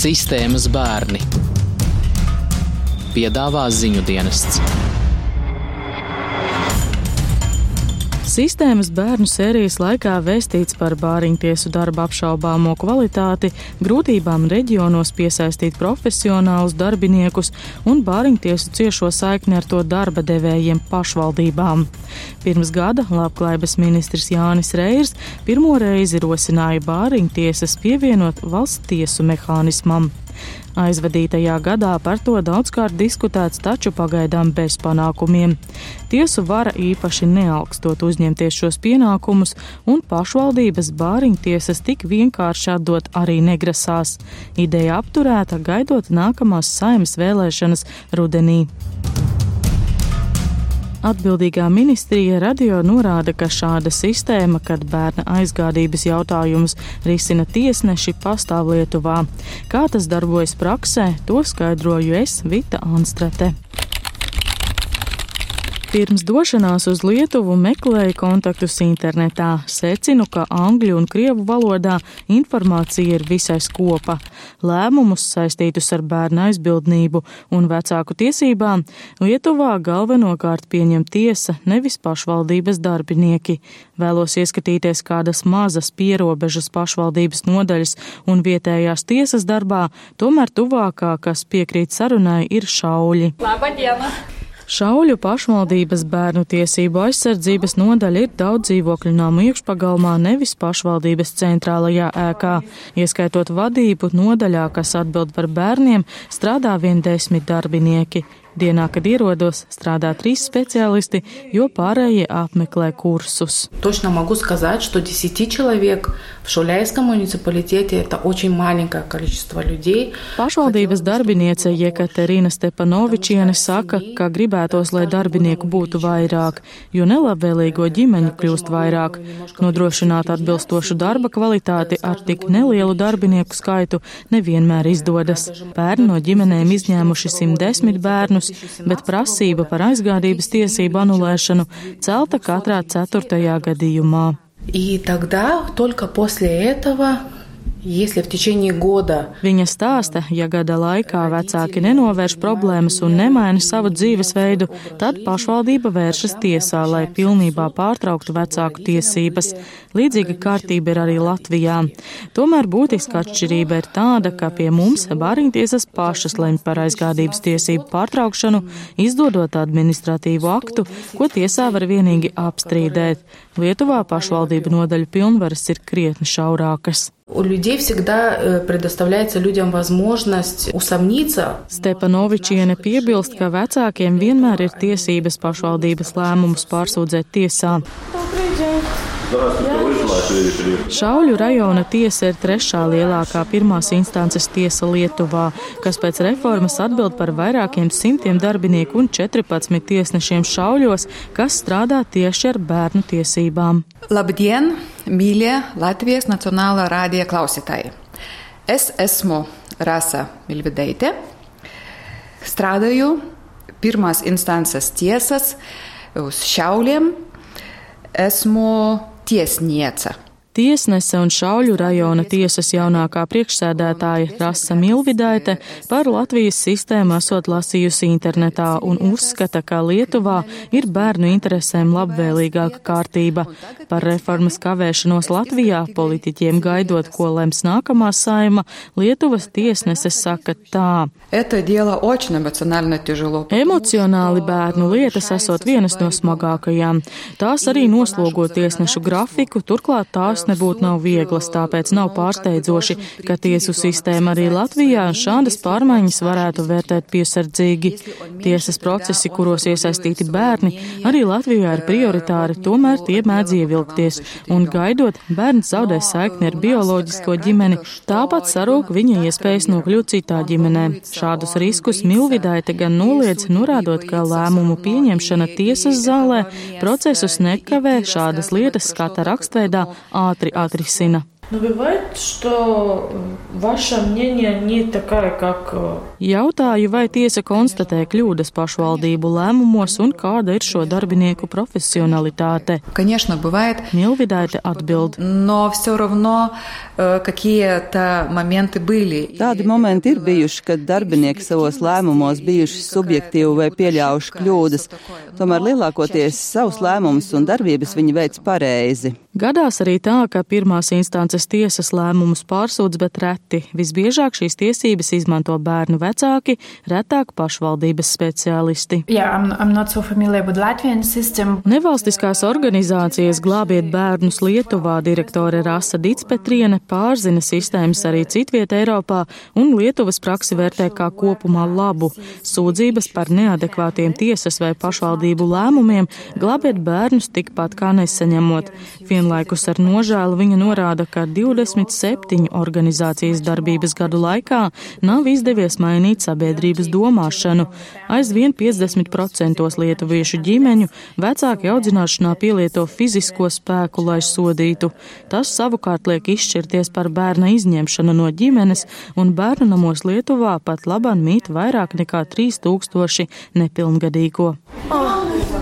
Sistēmas bērni piedāvā ziņu dienests. Sistēmas bērnu sērijas laikā vēstīts par bāriņtiesu darba apšaubāmo kvalitāti, grūtībām reģionos piesaistīt profesionālus darbiniekus un bāriņtiesu ciešo saikni ar to darba devējiem pašvaldībām. Pirms gada labklājības ministrs Jānis Reirs pirmo reizi rosināja bāriņtiesas pievienot valsts tiesu mehānismam. Aizvadītajā gadā par to daudzkārt diskutēts, taču pagaidām bez panākumiem. Tiesu vara īpaši neaugstot uzņemties šos pienākumus, un pašvaldības bāriņtiesas tik vienkārši atdot arī negrasās. Ideja apturēta gaidot nākamās saimas vēlēšanas rudenī. Atbildīgā ministrija radio norāda, ka šāda sistēma, kad bērna aizgādības jautājumus risina tiesneši, pastāv Lietuvā. Kā tas darbojas praksē, to skaidroju es, Vita Anstrate. Pirms došanās uz Lietuvu meklēju kontaktus internetā. Secinu, ka angļu un krievu valodā informācija ir visai skopa. Lēmumus saistītus ar bērnu aizbildnību un vecāku tiesībām Lietuvā galvenokārt pieņem tiesa, nevis pašvaldības darbinieki. Vēlos ieskatīties kādas mazas pierobežas pašvaldības nodaļas un vietējās tiesas darbā, tomēr tuvākā, kas piekrīt sarunai, ir šauļi. Labadiena! Šauļu pašvaldības bērnu tiesību aizsardzības nodaļa ir daudz dzīvokļu namu iekšpagalmā, nevis pašvaldības centrālajā ēkā. Ieskaitot vadību nodaļā, kas atbild par bērniem, strādā vien desmit darbinieki. Dienā, kad ierodos, strādā trīs speciālisti, jo pārējie apmeklē kursus. Точно могу сказать, что 10 человек в Šuļaiskom municipalitātē это очень маленькое количество людей. Pašvaldības darbiniece Jekaterina Stepanovičiene saka, ka gribētos, lai darbinieku būtu vairāk, jo nelabvēlīgo ģimeņu kļūst vairāk. Nodrošināt atbilstošu darba kvalitāti ar tik nelielu darbinieku skaitu nevienmēr izdodas. Pērni no ģimenēm izņēmuši 110 bērnus, bet prasība par aizgādības tiesību anulēšanu celta katrā ceturtajā gadījumā. И тогда только после этого Viņa stāsta, ja gada laikā vecāki nenovērš problēmas un nemaina savu dzīvesveidu, tad pašvaldība vēršas tiesā, lai pilnībā pārtrauktu vecāku tiesības. Līdzīga kārtība ir arī Latvijā. Tomēr būtiska atšķirība ir tāda, ka pie mums bāriņtiesas pašas lemj par aizgādības tiesību pārtraukšanu, izdodot administratīvu aktu, ko tiesā var vienīgi apstrīdēt. Lietuvā pašvaldību nodaļu pilnvaras ir krietni šaurākas. У людей всегда предоставляется людям возможность усомниться. Stepanovičiene piebilst, ka vecākiem vienmēr ir tiesības pašvaldības lēmumus pārsūdzēt tiesā. Šauļu rajona tiesa ir trešā lielākā pirmās instances tiesa Lietuvā, kas pēc reformas atbild par vairākiem simtiem darbinieku un 14 tiesnešiem šauļos, kas strādā tieši ar bērnu tiesībām. Labdien, mīļie Latvijas Nacionālā rādija klausītāji! Es esmu Rasa Milvideite, strādāju pirmās instances tiesas uz šauliem. Esmu tiesniece. Tiesnese un Šauļu rajona tiesas jaunākā priekšsēdētāja Rasa Milvidaite par Latvijas sistēmu esot lasījusi internetā un uzskata, ka Lietuvā ir bērnu interesēm labvēlīgāka kārtība. Par reformas kavēšanos Latvijā politiķiem gaidot, ko lems nākamā saima, Lietuvas tiesnese saka tā. Emocionāli bērnu lietas esot vienas no smagākajām. Tās arī noslogo tiesnešu grafiku, turklāt tās tās nebūtu nav vieglas, tāpēc nav pārsteidzoši, ka tiesu sistēma arī Latvijā šādas pārmaiņas varētu vērtēt piesardzīgi. Tiesas procesi, kuros iesaistīti bērni, arī Latvijā ir prioritāri, tomēr tie mēdz ievilkties, un gaidot, bērns zaudē saikni ar bioloģisko ģimeni, tāpat sarūk viņa iespējas nokļūt citā ģimenē. Šādus riskus Milvidaite gan noliedz, norādot, ka lēmumu pieņemšana tiesas zālē procesus nekavē šādas lietas skata rakstveidā ātri atrisina. Но бывает, что ваше мнение не такое, как... Jautāju, vai tiesa konstatē kļūdas pašvaldību lēmumos un kāda ir šo darbinieku profesionalitāte. Конечно, бывает. Milvidaite atbild. Но все равно какие-то моменты были. Tādi momenti ir bijuši, kad darbinieki savos lēmumos bijuši subjektīvi vai pieļāvuši kļūdas. Tomēr lielākoties savus lēmumus un darbības viņi veic pareizi. Gadās arī tā, ka pirmās instances tiesas lēmumus pārsūdz, bet reti. Visbiežāk šīs tiesības izmanto bērnu vecāki, retāk pašvaldības speciālisti. Yeah, I'm, I'm so Nevalstiskās organizācijas Glābiet bērnus Lietuvā direktore Rasa Ditspetriene pārzina sistēmas arī citviet Eiropā un Lietuvas praksi vērtē kā kopumā labu. Sūdzības par neadekvātiem tiesas vai pašvaldību lēmumiem glābiet bērnus tikpat kā nesaņemot. Vienlaikus ar nožēlu viņa norāda, ka 27 organizācijas darbības gadu laikā nav izdevies mainīt sabiedrības domāšanu. Aizvien 50% lietuviešu ģimeņu vecāki audzināšanā pielieto fizisko spēku, lai sodītu. Tas savukārt liek izšķirties par bērna izņemšanu no ģimenes, un bērnu namos Lietuvā pat labāk mīt vairāk nekā 3000 nepilngadīgo. Oh,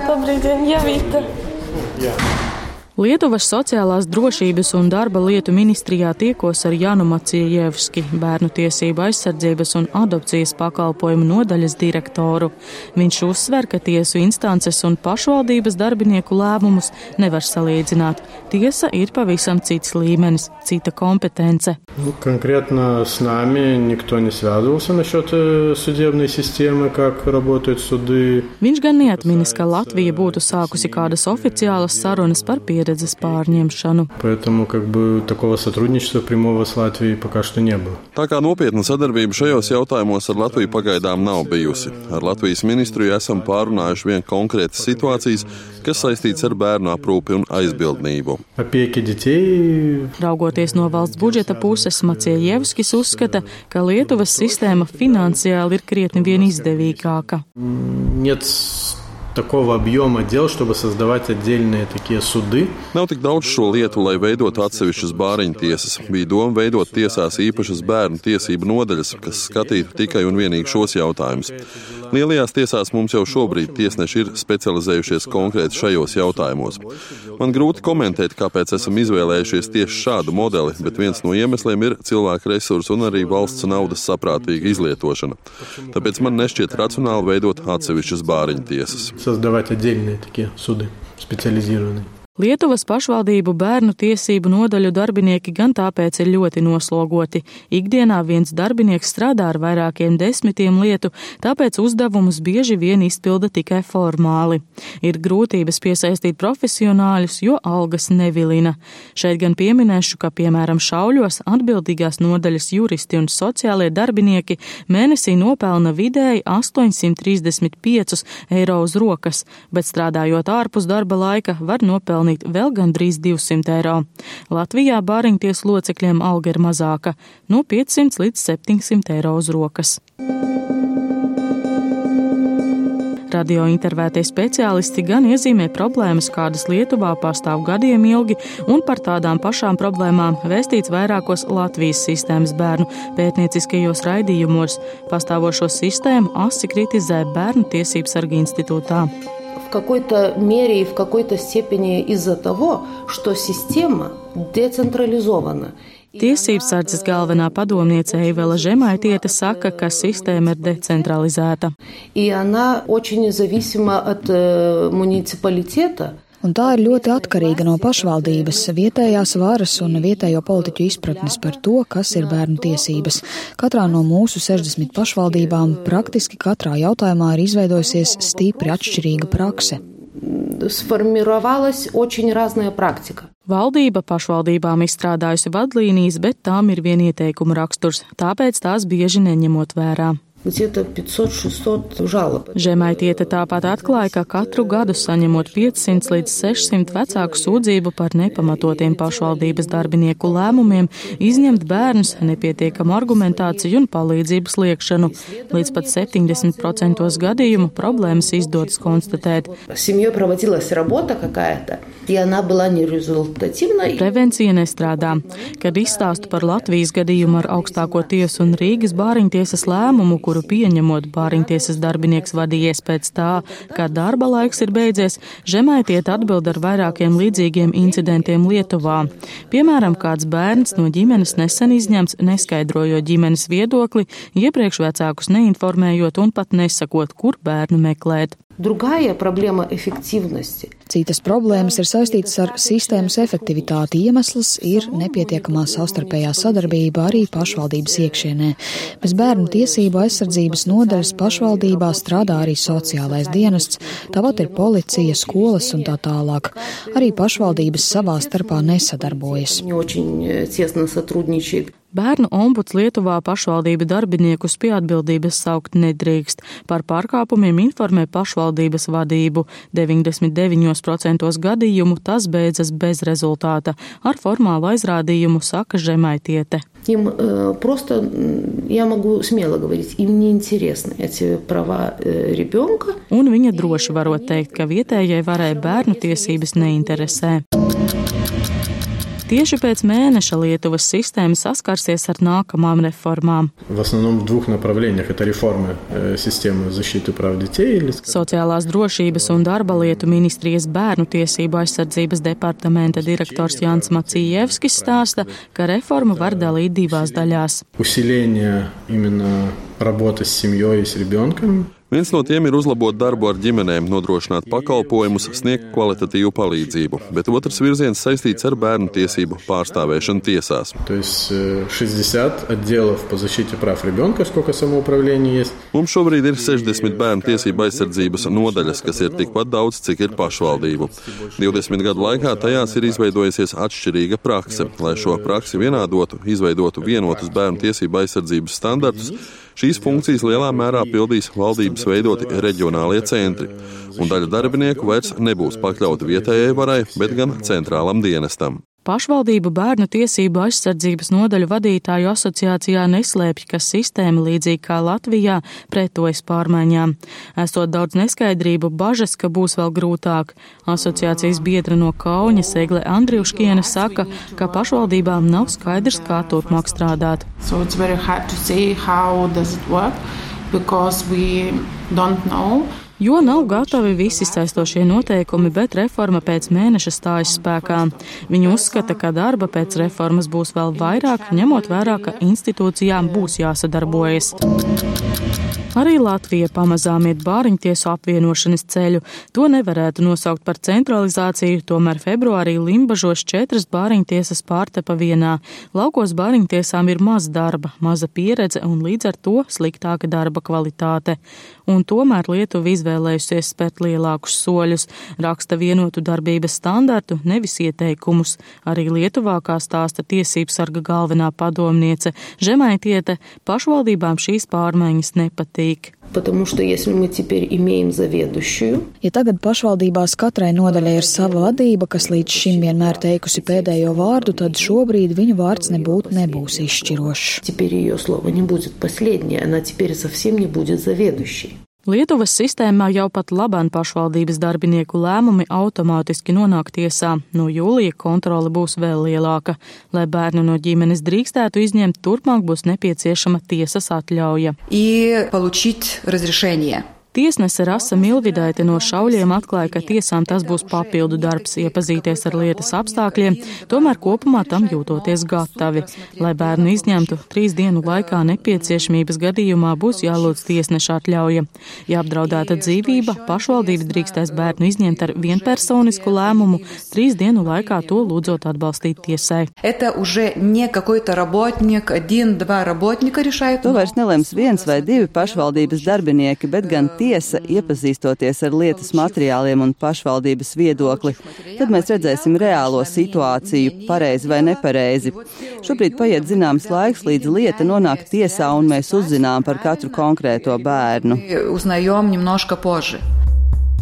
Dobrý deň, Javīta. Jā. Lietuvas sociālās drošības un darba lietu ministrijā tiekos ar Janu Maciejevski, bērnu tiesību aizsardzības un adopcijas pakalpojumu nodaļas direktoru. Viņš uzsver, ka tiesu instances un pašvaldības darbinieku lēmumus nevar salīdzināt. Tiesa ir pavisam cits līmenis, cita kompetence. Ну, конкретно с нами никто не связывался насчет э, судебной системы, как работают суды. Viņš gan neatminis, ka Latvija būtu sākusi kādas oficiālas sarunas par pieredzi pieredzes pārņemšanu. Поэтому как бы такого сотрудничества прямого с Латвией пока что не было. Tā kā nopietna sadarbība šajos jautājumos ar Latviju pagaidām nav bijusi. Ar Latvijas ministriju esam pārunājuši vien konkrētas situācijas, kas saistīts ar bērnu aprūpi un aizbildnību. Raugoties no valsts budžeta puses, Maciejevskis uzskata, ka Lietuvas sistēma finansiāli ir krietni vien izdevīgāka. Нет такого объема дел, чтобы создавать отдельные такие суды. Nav tik daudz šo lietu, lai veidotu atsevišķas bāriņu tiesas. Bija doma veidot tiesās īpašas bērnu tiesību nodaļas, kas skatītu tikai un vienīgi šos jautājumus. Lielajās tiesās mums jau šobrīd tiesneši ir specializējušies konkrēti šajos jautājumos. Man grūti komentēt, kāpēc esam izvēlējušies tieši šādu modeli, bet viens no iemesliem ir cilvēku resursu un arī valsts naudas saprātīga izlietošana. Tāpēc man nešķiet racionāli veidot atsevišķas bāriņu tiesas. Создавать отдельные такие суды специализированные. Lietuvas pašvaldību bērnu tiesību nodaļu darbinieki gan tāpēc ir ļoti noslogoti. Ikdienā viens darbinieks strādā ar vairākiem desmitiem lietu, tāpēc uzdevumus bieži vien izpilda tikai formāli. Ir grūtības piesaistīt profesionāļus, jo algas nevilina. Šeit gan pieminēšu, ka piemēram šauļos atbildīgās nodaļas juristi un sociālie darbinieki mēnesī nopelna vidēji 835 eiro uz rokas, bet strādājot ārpus darba laika var nopelnīt pelnīt vēl gandrīz 200 eiro. Latvijā bāriņties locekļiem alga ir mazāka - no 500 līdz 700 eiro uz rokas. Radio intervētie speciālisti gan iezīmē problēmas, kādas Lietuvā pastāv gadiem ilgi, un par tādām pašām problēmām vēstīts vairākos Latvijas sistēmas bērnu pētnieciskajos raidījumos. Pastāvošo sistēmu asi kritizē Bērnu tiesības sargi institūtā в какой-то мере и в какой-то степени из-за того, что система децентрализована. Tiesības sardzes galvenā padomniece Eivela Žemaitiete saka, ka sistēma ir decentralizēta. И она очень зависима от э, муниципалитета. Un tā ir ļoti atkarīga no pašvaldības, vietējās varas un vietējo politiķu izpratnes par to, kas ir bērnu tiesības. Katrā no mūsu 60 pašvaldībām praktiski katrā jautājumā ir izveidojusies stipri atšķirīga prakse. Sformировалась очень разная практика. Valdība pašvaldībām izstrādājusi vadlīnijas, bet tām ir vien ieteikuma raksturs, tāpēc tās bieži neņemot vērā. Где-то 500-600 жалоб. Žemaitiete tāpat atklāja, ka katru gadu saņemot 500 līdz 600 vecāku sūdzību par nepamatotiem pašvaldības darbinieku lēmumiem, izņemt bērnus, nepietiekamu argumentāciju un palīdzības liekšanu. Līdz pat 70% gadījumu problēmas izdodas konstatēt. Семьей проводилась работа какая-то, и она была нерезультативной. Prevencija nestrādā. Kad izstāstu par Latvijas gadījumu ar augstāko tiesu un Rīgas bāriņtiesas lēmumu, kuru pieņemot bāriņtiesas darbinieks vadījies pēc tā, ka darba laiks ir beidzies, žemaitiet atbild ar vairākiem līdzīgiem incidentiem Lietuvā. Piemēram, kāds bērns no ģimenes nesen izņemts, neskaidrojot ģimenes viedokli, iepriekš vecākus neinformējot un pat nesakot, kur bērnu meklēt. Другая проблема эффективности. Citas problēmas ir saistītas ar sistēmas efektivitāti. Iemesls ir nepietiekamā savstarpējā sadarbība arī pašvaldības iekšienē. Bez bērnu tiesību aizsardzības nodaļas pašvaldībā strādā arī sociālais dienests, tāpat ir policija, skolas un tā tālāk. Arī pašvaldības savā starpā nesadarbojas. Не очень э, тесно сотрудничает. Bērnu ombuds Lietuvā pašvaldību darbiniekus pie atbildības saukt nedrīkst. Par pārkāpumiem informē pašvaldības vadību. 99% gadījumu tas beidzas bez rezultāta. Ar formālu aizrādījumu saka Žemaitiete. Им э, просто, м, я могу смело говорить, им не интересны эти права э, ребенка. Un viņa droši varot teikt, ka vietējai varai bērnu tiesības neinteresē. Tieši pēc mēneša Lietuvas sistēma saskarsies ar nākamām reformām. В основном в двух направлениях. Это реформа э, системы защиты прав детей. Или, скажем, Sociālās drošības un darba lietu ministrijas bērnu tiesību aizsardzības departamenta direktors Jānis Macijevskis stāsta, ka reformu var dalīt divās daļās. усиление именно работы с семьей и с ребенком. Viens no tiem ir uzlabot darbu ar ģimenēm, nodrošināt pakalpojumus, sniegt kvalitatīvu palīdzību, bet otrs virziens saistīts ar bērnu tiesību pārstāvēšanu tiesās. Mums šobrīd ir 60 bērnu tiesību aizsardzības nodaļas, kas ir tikpat daudz, cik ir pašvaldību. 20 gadu laikā tajās ir izveidojusies atšķirīga prakse. Lai šo praksi vienādotu, izveidotu vienotus bērnu tiesību aizsardzības standartus, šīs funkcijas lielā mērā pildīs valdības veidoti reģionālie centri, un daļa darbinieku vairs nebūs pakļauti vietējai varai, bet gan centrālam dienestam. Pašvaldību bērnu tiesību aizsardzības nodaļu vadītāju asociācijā neslēpj, ka sistēma līdzīgi kā Latvijā pretojas pārmaiņām. Esot daudz neskaidrību, bažas, ka būs vēl grūtāk. Asociācijas biedra no Kauņas Egle Andriuškiene saka, ka pašvaldībām nav skaidrs, kā turpmāk strādāt. So because we don't know. Jo nav gatavi visi saistošie noteikumi, bet reforma pēc mēneša stājas spēkā. Viņi uzskata, ka darba pēc reformas būs vēl vairāk, ņemot vērā, ka institūcijām būs jāsadarbojas. Arī Latvija pamazām iet bāriņtiesu apvienošanas ceļu. To nevarētu nosaukt par centralizāciju, tomēr februārī Limbažos četras bāriņtiesas pārtepa vienā. Laukos bāriņtiesām ir maz darba, maza pieredze un līdz ar to sliktāka darba kvalitāte. Un tomēr Lietuva izvēlējusies spērt lielākus soļus, raksta vienotu darbības standartu, nevis ieteikumus. Arī Lietuvā, kā stāsta tiesību sarga galvenā padomniece Žemaitiete, pašvaldībām šīs pārmaiņas nepatīk patīk. Ja tagad pašvaldībās katrai nodaļai ir sava vadība, kas līdz šim vienmēr teikusi pēdējo vārdu, tad šobrīd viņu vārds nebūtu nebūs izšķirošs. теперь ее слово не будет последнее, она теперь совсем не будет заведующей. Lietuvas sistēmā jau pat labāk pašvaldības darbinieku lēmumi automātiski nonāk tiesā. No jūlija kontrole būs vēl lielāka. Lai bērnu no ģimenes drīkstētu izņemt, turpmāk būs nepieciešama tiesas atļauja. и получить разрешение. Tiesnese Rasa Milvidaite no šauļiem atklāja, ka tiesām tas būs papildu darbs iepazīties ar lietas apstākļiem, tomēr kopumā tam jūtoties gatavi. Lai bērnu izņemtu, trīs dienu laikā nepieciešamības gadījumā būs jālūdz tiesneša atļauja. Ja apdraudēta dzīvība, pašvaldība drīkstēs bērnu izņemt ar vienpersonisku lēmumu, trīs dienu laikā to lūdzot atbalstīt tiesai. To vairs nelems viens vai divi pašvaldības darbinieki, bet gan tiesa, iepazīstoties ar lietas materiāliem un pašvaldības viedokli, tad mēs redzēsim reālo situāciju, pareizi vai nepareizi. Šobrīd paiet zināms laiks, līdz lieta nonāk tiesā un mēs uzzinām par katru konkrēto bērnu.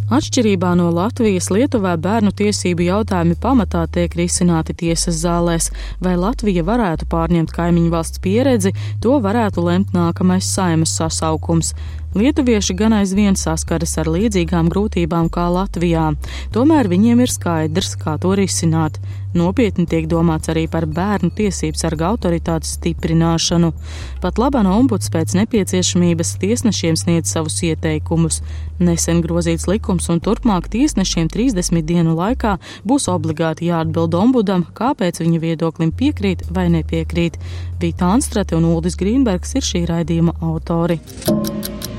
Atšķirībā no Latvijas, Lietuvā bērnu tiesību jautājumi pamatā tiek risināti tiesas zālēs. Vai Latvija varētu pārņemt kaimiņu valsts pieredzi, to varētu lemt nākamais saimas sasaukums. Lietuvieši gan aizvien saskaras ar līdzīgām grūtībām kā Latvijā, tomēr viņiem ir skaidrs, kā to risināt. Nopietni tiek domāts arī par bērnu tiesību sarga autoritātes stiprināšanu. Pat labana ombuds pēc nepieciešamības tiesnešiem sniedz savus ieteikumus. Nesen grozīts likums un turpmāk tiesnešiem 30 dienu laikā būs obligāti jāatbild ombudam, kāpēc viņa viedoklim piekrīt vai nepiekrīt. Vita Anstrate un Uldis Grīnbergs ir šī raidījuma autori.